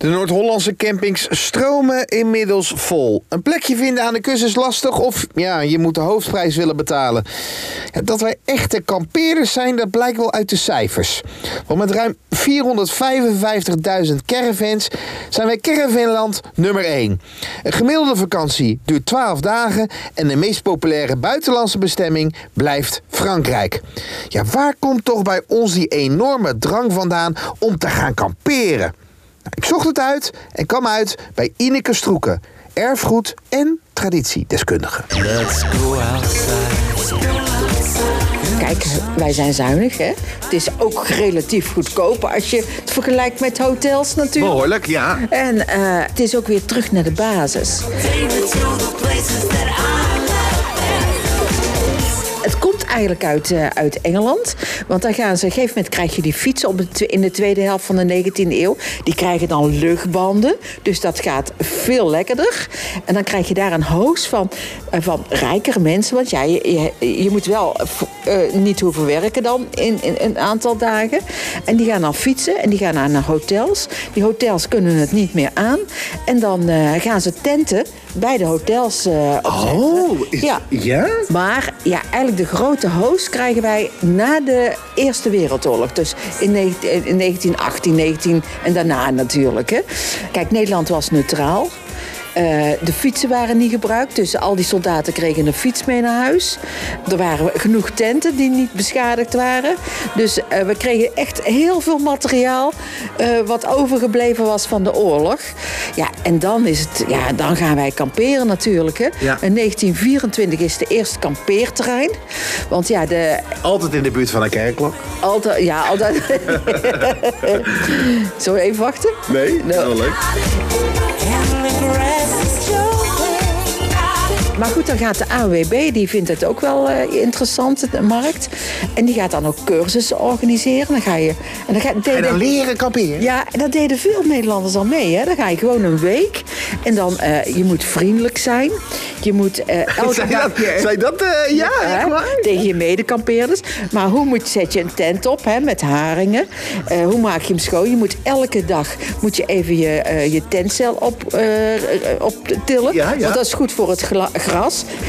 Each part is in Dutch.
De Noord-Hollandse campings stromen inmiddels vol. Een plekje vinden aan de kust is lastig of ja, je moet de hoofdprijs willen betalen. Dat wij echte kampeerders zijn, dat blijkt wel uit de cijfers. Want met ruim 455.000 caravans zijn wij caravanland nummer 1. Een gemiddelde vakantie duurt 12 dagen en de meest populaire buitenlandse bestemming blijft Frankrijk. Ja, waar komt toch bij ons die enorme drang vandaan om te gaan kamperen? Ik zocht het uit en kwam uit bij Ineke Stroeken, erfgoed en traditiedeskundige. Kijk, wij zijn zuinig, hè? Het is ook relatief goedkoop als je het vergelijkt met hotels natuurlijk. Behoorlijk, ja. En eh, het is ook weer terug naar de basis. Eigenlijk uit, eh, uit Engeland. Want dan gaan ze, op een gegeven moment krijg je die fietsen op in de tweede helft van de 19e eeuw. Die krijgen dan luchtbanden. Dus dat gaat veel lekkerder. En dan krijg je daar een hoos van, eh, van rijkere mensen. Want ja, je, je, je moet wel eh, niet hoeven werken dan in, in een aantal dagen. En die gaan dan fietsen en die gaan naar, naar hotels. Die hotels kunnen het niet meer aan. En dan gaan ze tenten bij de hotels opzetten. Oh, is- ja. ja? Maar ja, eigenlijk de grote host krijgen wij na de Eerste Wereldoorlog. Dus in, negen- in 1918, 19 en daarna natuurlijk. Hè. Kijk, Nederland was neutraal. Eh, de fietsen waren niet gebruikt, dus al die soldaten kregen een fiets mee naar huis. Er waren genoeg tenten die niet beschadigd waren. Dus eh, we kregen echt heel veel materiaal eh, wat overgebleven was van de oorlog. Ja, en dan, is het, ja, dan gaan wij kamperen natuurlijk. Hè. Ja. In 1924 is de eerste kampeerterrein. Want ja, de, Altijd in de buurt van een kerkklok. altijd, ja, altijd. Zullen we even wachten? Nee, Nou. wel leuk. in the grass. Maar goed, dan gaat de ANWB, die vindt het ook wel eh, interessant, de markt. En die gaat dan ook cursussen organiseren. Dan ga je... En dan ga, En deden- dan leren kamperen. Ja, en dat deden veel Nederlanders al mee. Hè? Dan ga je gewoon een week. En dan, eh, je moet vriendelijk zijn. Je moet eh elke dag... dat, je- dat ja, echt waar? tegen je medekampeerders. Maar hoe moet, zet je een tent op hè, met haringen? Hoe maak je hem schoon? Je moet elke dag moet je even je, je tentcel op, eh, optillen. Ja, ja. Want dat is goed voor het gla-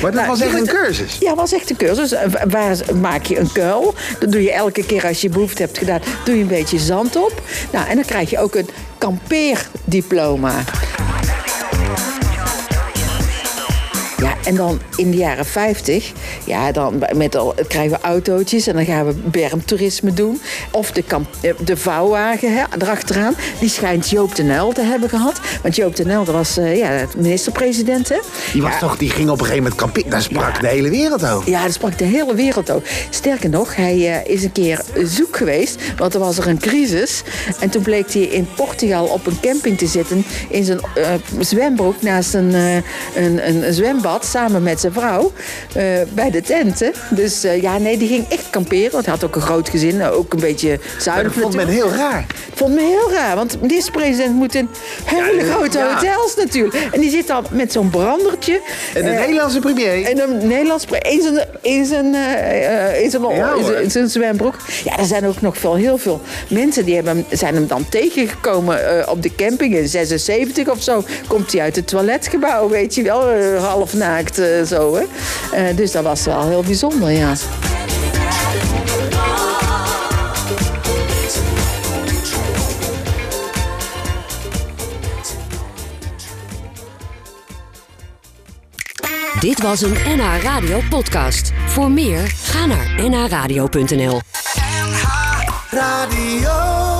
Maar dat Nou, was echt een cursus. ja, was echt een cursus. Waar maak je een kuil? Dat doe je elke keer als je behoefte hebt gedaan. Doe je een beetje zand op. Nou, en dan krijg je ook een kampeerdiploma. Ja, en dan in de jaren 50, ja, dan met al, krijgen we autootjes en dan gaan we bermtoerisme doen. Of de, kamp, eh, de vouwwagen hè, erachteraan, die schijnt Joop de Nel te hebben gehad. Want Joop de Nel, dat was eh, ja, de minister-president, hè? Die, was toch, die ging op een gegeven moment kamperen. Daar sprak de hele wereld over. Ja, dat sprak de hele wereld ook. Sterker nog, hij eh, is een keer zoek geweest, want er was er een crisis. En toen bleek hij in Portugal op een camping te zitten in zijn eh, zwembroek naast een, eh, een, een, zwembad samen met zijn vrouw eh, bij de tenten. Dus eh, ja, nee, die ging echt kamperen. Want hij had ook een groot gezin, eh, ook een beetje zuinig dat vond men heel raar. vond me heel raar, want de minister-president moet in hele Ja, grote ja. hotels natuurlijk. En die zit dan met zo'n brandertje. En de eh, Nederlandse premier. en een Nederlands pre- in zijn, in zijn, eh, eh, in zijn, Ja, in zijn, hoor. in zijn zwembroek. Ja, er zijn ook nog veel, heel veel mensen die hebben, hem- zijn hem dan tegengekomen eh, op de camping in 76 of zo. Komt hij uit het toiletgebouw, weet je wel, eh, half naakt eh, zo. Hè? Eh, dus dat was wel heel bijzonder, ja. Dit was een NH Radio podcast. Voor meer, ga naar nhradio.nl. Radio.